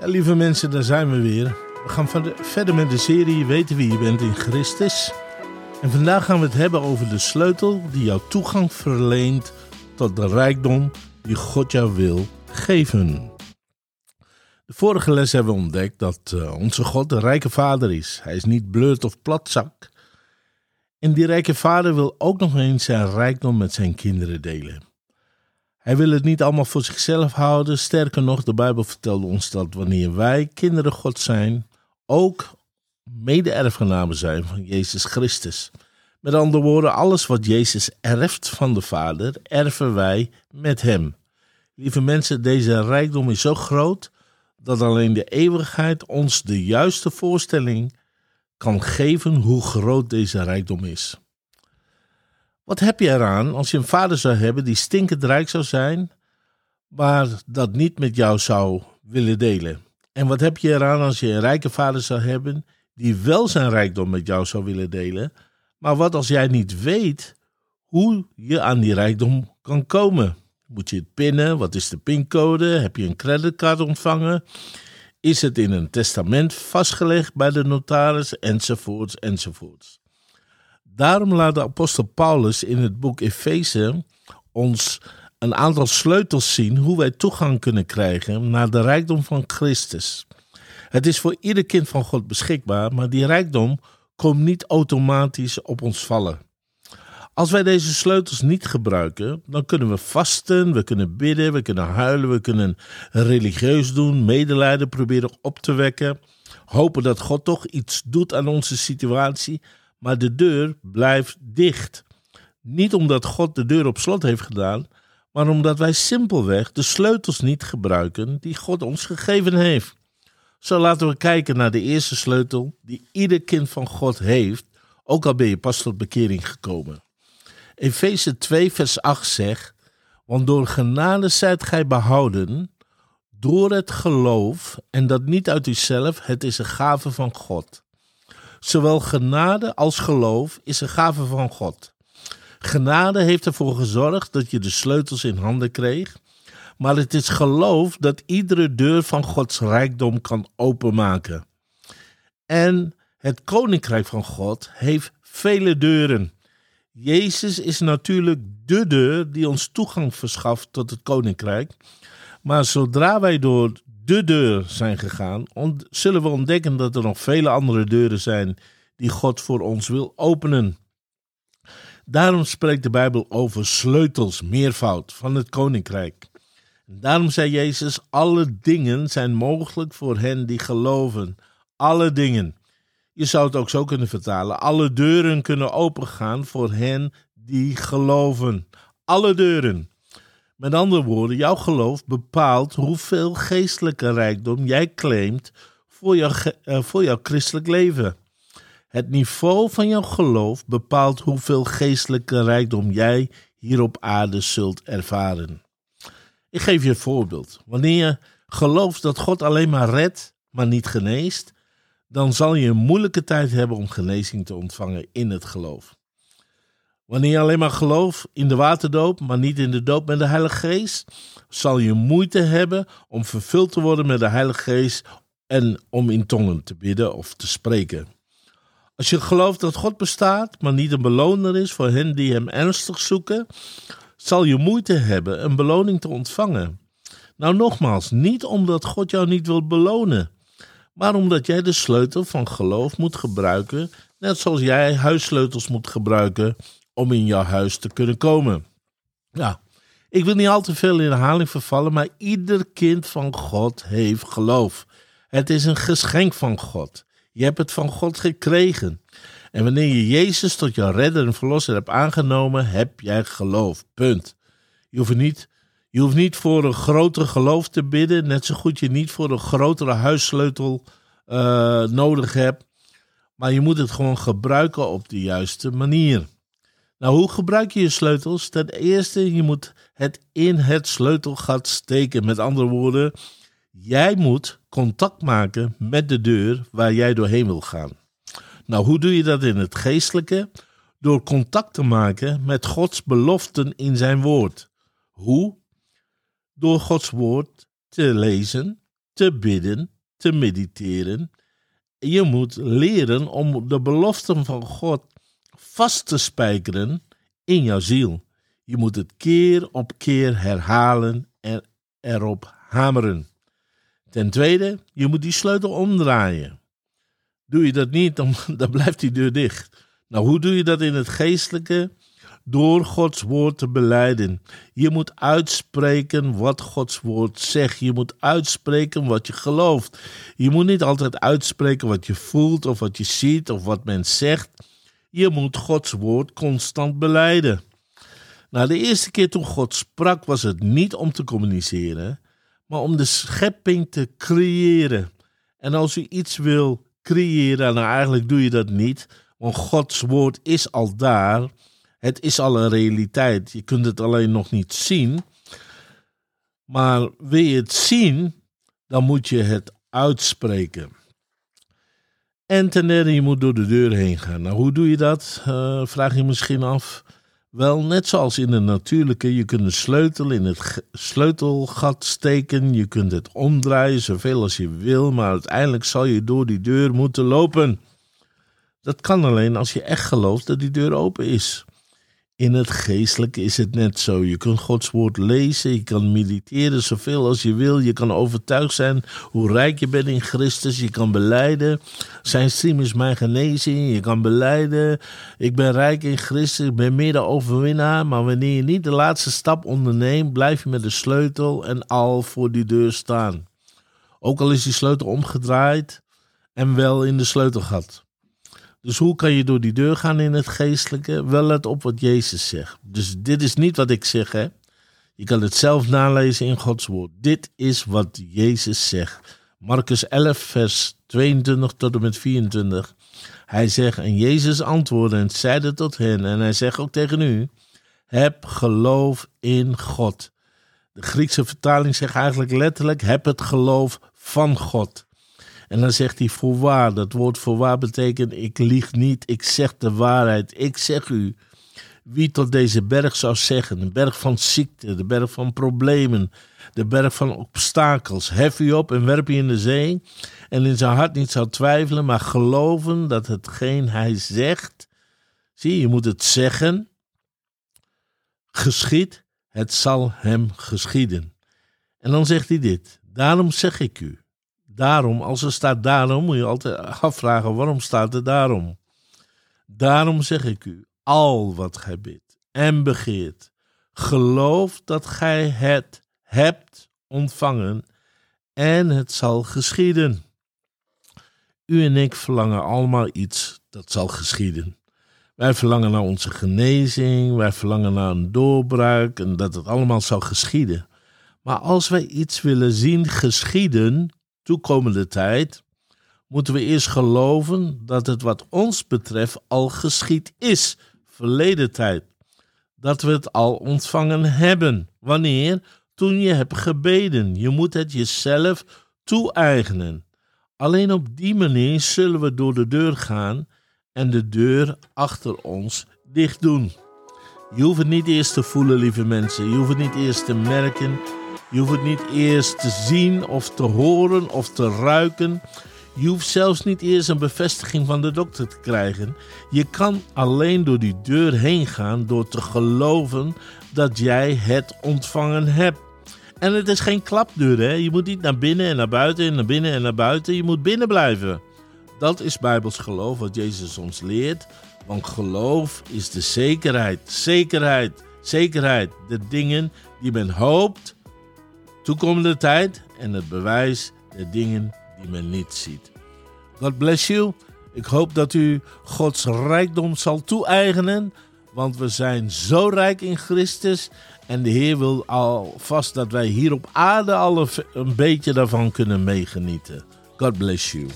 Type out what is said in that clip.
Ja, lieve mensen, daar zijn we weer. We gaan verder met de serie Weten wie je bent in Christus. En vandaag gaan we het hebben over de sleutel die jou toegang verleent tot de rijkdom die God jou wil geven. De vorige les hebben we ontdekt dat uh, onze God een rijke vader is. Hij is niet bleurd of platzak. En die rijke vader wil ook nog eens zijn rijkdom met zijn kinderen delen. Hij wil het niet allemaal voor zichzelf houden. Sterker nog, de Bijbel vertelt ons dat wanneer wij kinderen God zijn, ook mede-erfgenamen zijn van Jezus Christus. Met andere woorden, alles wat Jezus erft van de Vader, erven wij met Hem. Lieve mensen, deze rijkdom is zo groot dat alleen de eeuwigheid ons de juiste voorstelling kan geven hoe groot deze rijkdom is. Wat heb je eraan als je een vader zou hebben die stinkend rijk zou zijn, maar dat niet met jou zou willen delen? En wat heb je eraan als je een rijke vader zou hebben die wel zijn rijkdom met jou zou willen delen, maar wat als jij niet weet hoe je aan die rijkdom kan komen? Moet je het pinnen? Wat is de pincode? Heb je een creditcard ontvangen? Is het in een testament vastgelegd bij de notaris? Enzovoorts, enzovoorts. Daarom laat de apostel Paulus in het boek Efeze ons een aantal sleutels zien hoe wij toegang kunnen krijgen naar de rijkdom van Christus. Het is voor ieder kind van God beschikbaar, maar die rijkdom komt niet automatisch op ons vallen. Als wij deze sleutels niet gebruiken, dan kunnen we vasten, we kunnen bidden, we kunnen huilen, we kunnen religieus doen, medelijden proberen op te wekken, hopen dat God toch iets doet aan onze situatie, maar de deur blijft dicht. Niet omdat God de deur op slot heeft gedaan, maar omdat wij simpelweg de sleutels niet gebruiken die God ons gegeven heeft. Zo laten we kijken naar de eerste sleutel die ieder kind van God heeft, ook al ben je pas tot bekering gekomen. Efeze 2, vers 8 zegt: Want door genade zijt gij behouden door het geloof, en dat niet uit uzelf, het is een gave van God. Zowel genade als geloof is een gave van God. Genade heeft ervoor gezorgd dat je de sleutels in handen kreeg, maar het is geloof dat iedere deur van Gods rijkdom kan openmaken. En het koninkrijk van God heeft vele deuren. Jezus is natuurlijk de deur die ons toegang verschaft tot het koninkrijk. Maar zodra wij door de deur zijn gegaan, zullen we ontdekken dat er nog vele andere deuren zijn die God voor ons wil openen. Daarom spreekt de Bijbel over sleutels, meervoud van het koninkrijk. Daarom zei Jezus: Alle dingen zijn mogelijk voor hen die geloven. Alle dingen. Je zou het ook zo kunnen vertalen: Alle deuren kunnen opengaan voor hen die geloven. Alle deuren. Met andere woorden, jouw geloof bepaalt hoeveel geestelijke rijkdom jij claimt voor jouw, uh, voor jouw christelijk leven. Het niveau van jouw geloof bepaalt hoeveel geestelijke rijkdom jij hier op aarde zult ervaren. Ik geef je een voorbeeld. Wanneer je gelooft dat God alleen maar redt, maar niet geneest, dan zal je een moeilijke tijd hebben om genezing te ontvangen in het geloof. Wanneer je alleen maar gelooft in de waterdoop, maar niet in de doop met de Heilige Geest, zal je moeite hebben om vervuld te worden met de Heilige Geest en om in tongen te bidden of te spreken. Als je gelooft dat God bestaat, maar niet een beloner is voor hen die Hem ernstig zoeken, zal je moeite hebben een beloning te ontvangen. Nou, nogmaals, niet omdat God jou niet wil belonen, maar omdat jij de sleutel van geloof moet gebruiken, net zoals jij huissleutels moet gebruiken om in jouw huis te kunnen komen. Ja, ik wil niet al te veel in herhaling vervallen, maar ieder kind van God heeft geloof. Het is een geschenk van God. Je hebt het van God gekregen. En wanneer je Jezus tot jouw redder en verlosser hebt aangenomen, heb jij geloof. Punt. Je hoeft niet, je hoeft niet voor een groter geloof te bidden, net zo goed je niet voor een grotere huissleutel uh, nodig hebt. Maar je moet het gewoon gebruiken op de juiste manier. Nou, hoe gebruik je je sleutels? Ten eerste, je moet het in het sleutelgat steken. Met andere woorden, jij moet contact maken met de deur waar jij doorheen wil gaan. Nou, hoe doe je dat in het geestelijke? Door contact te maken met Gods beloften in zijn woord. Hoe? Door Gods woord te lezen, te bidden, te mediteren. Je moet leren om de beloften van God vast te spijkeren in jouw ziel. Je moet het keer op keer herhalen en erop hameren. Ten tweede, je moet die sleutel omdraaien. Doe je dat niet, dan, blijft die deur dicht. Nou, hoe doe je dat in het geestelijke? Door Gods woord te beleiden. Je moet uitspreken wat Gods woord zegt. Je moet uitspreken wat je gelooft. Je moet niet altijd uitspreken wat je voelt of wat je ziet of wat men zegt. Je moet Gods woord constant beleiden. Nou, de eerste keer toen God sprak was het niet om te communiceren, maar om de schepping te creëren. En als u iets wil creëren, nou eigenlijk doe je dat niet, want Gods woord is al daar. Het is al een realiteit. Je kunt het alleen nog niet zien. Maar wil je het zien, dan moet je het uitspreken. En ten derde, je moet door de deur heen gaan. Nou, hoe doe je dat? Uh, vraag je misschien af. Wel, net zoals in de natuurlijke, je kunt een sleutel in het sleutelgat steken, je kunt het omdraaien zoveel als je wil, maar uiteindelijk zal je door die deur moeten lopen. Dat kan alleen als je echt gelooft dat die deur open is. In het geestelijke is het net zo. Je kunt Gods woord lezen, je kan mediteren zoveel als je wil. Je kan overtuigd zijn hoe rijk je bent in Christus. Je kan beleiden, zijn stream is mijn genezing. Je kan beleiden, ik ben rijk in Christus, ik ben meer overwinnaar. Maar wanneer je niet de laatste stap onderneemt, blijf je met de sleutel en al voor die deur staan. Ook al is die sleutel omgedraaid en wel in de sleutelgat. Dus hoe kan je door die deur gaan in het geestelijke? Wel let op wat Jezus zegt. Dus dit is niet wat ik zeg, hè. Je kan het zelf nalezen in Gods woord. Dit is wat Jezus zegt. Marcus 11, vers 22 tot en met 24. Hij zegt, en Jezus antwoordde en zeide tot hen, en hij zegt ook tegen u, heb geloof in God. De Griekse vertaling zegt eigenlijk letterlijk, heb het geloof van God. En dan zegt hij voorwaar. Dat woord voorwaar betekent ik lieg niet, ik zeg de waarheid. Ik zeg u, wie tot deze berg zou zeggen, de berg van ziekte, de berg van problemen, de berg van obstakels, hef u op en werp u in de zee. En in zijn hart niet zou twijfelen, maar geloven dat hetgeen hij zegt, zie je, moet het zeggen, geschiet, het zal hem geschieden. En dan zegt hij dit, daarom zeg ik u, Daarom, als er staat daarom, moet je altijd afvragen waarom staat er daarom. Daarom zeg ik u, al wat gij bidt en begeert, geloof dat gij het hebt ontvangen en het zal geschieden. U en ik verlangen allemaal iets dat zal geschieden. Wij verlangen naar onze genezing, wij verlangen naar een doorbraak en dat het allemaal zal geschieden. Maar als wij iets willen zien geschieden, toekomende tijd, moeten we eerst geloven dat het wat ons betreft al geschied is, verleden tijd. Dat we het al ontvangen hebben. Wanneer? Toen je hebt gebeden. Je moet het jezelf toe-eigenen. Alleen op die manier zullen we door de deur gaan en de deur achter ons dicht doen. Je hoeft het niet eerst te voelen, lieve mensen. Je hoeft het niet eerst te merken. Je hoeft het niet eerst te zien of te horen of te ruiken. Je hoeft zelfs niet eerst een bevestiging van de dokter te krijgen. Je kan alleen door die deur heen gaan door te geloven dat jij het ontvangen hebt. En het is geen klapdeur, hè? Je moet niet naar binnen en naar buiten en naar binnen en naar buiten. Je moet binnen blijven. Dat is Bijbels geloof, wat Jezus ons leert. Want geloof is de zekerheid, zekerheid, zekerheid. De dingen die men hoopt toekomende tijd en het bewijs der dingen die men niet ziet. God bless you. Ik hoop dat u Gods rijkdom zal toe-eigenen, want we zijn zo rijk in Christus en de Heer wil alvast dat wij hier op aarde al een beetje daarvan kunnen meegenieten. God bless you.